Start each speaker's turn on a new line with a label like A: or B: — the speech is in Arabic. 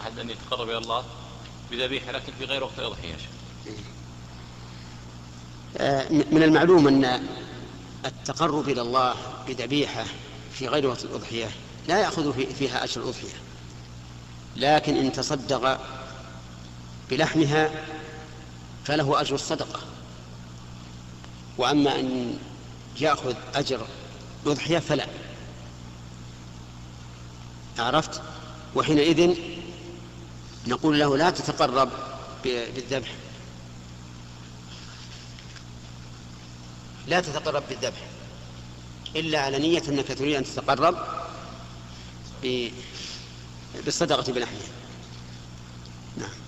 A: أحد أن يتقرب إلى الله بذبيحة لكن في غير وقت الأضحية
B: آه، من المعلوم أن التقرب إلى الله بذبيحة في غير وقت الأضحية لا يأخذ فيها أجر الأضحية لكن إن تصدق بلحمها فله أجر الصدقة. وأما أن يأخذ أجر الأضحية فلا. عرفت؟ وحينئذ نقول له لا تتقرب بالذبح. لا تتقرب بالذبح. إلا على نية أنك تريد أن تتقرب بالصدقة بالأحيان نعم.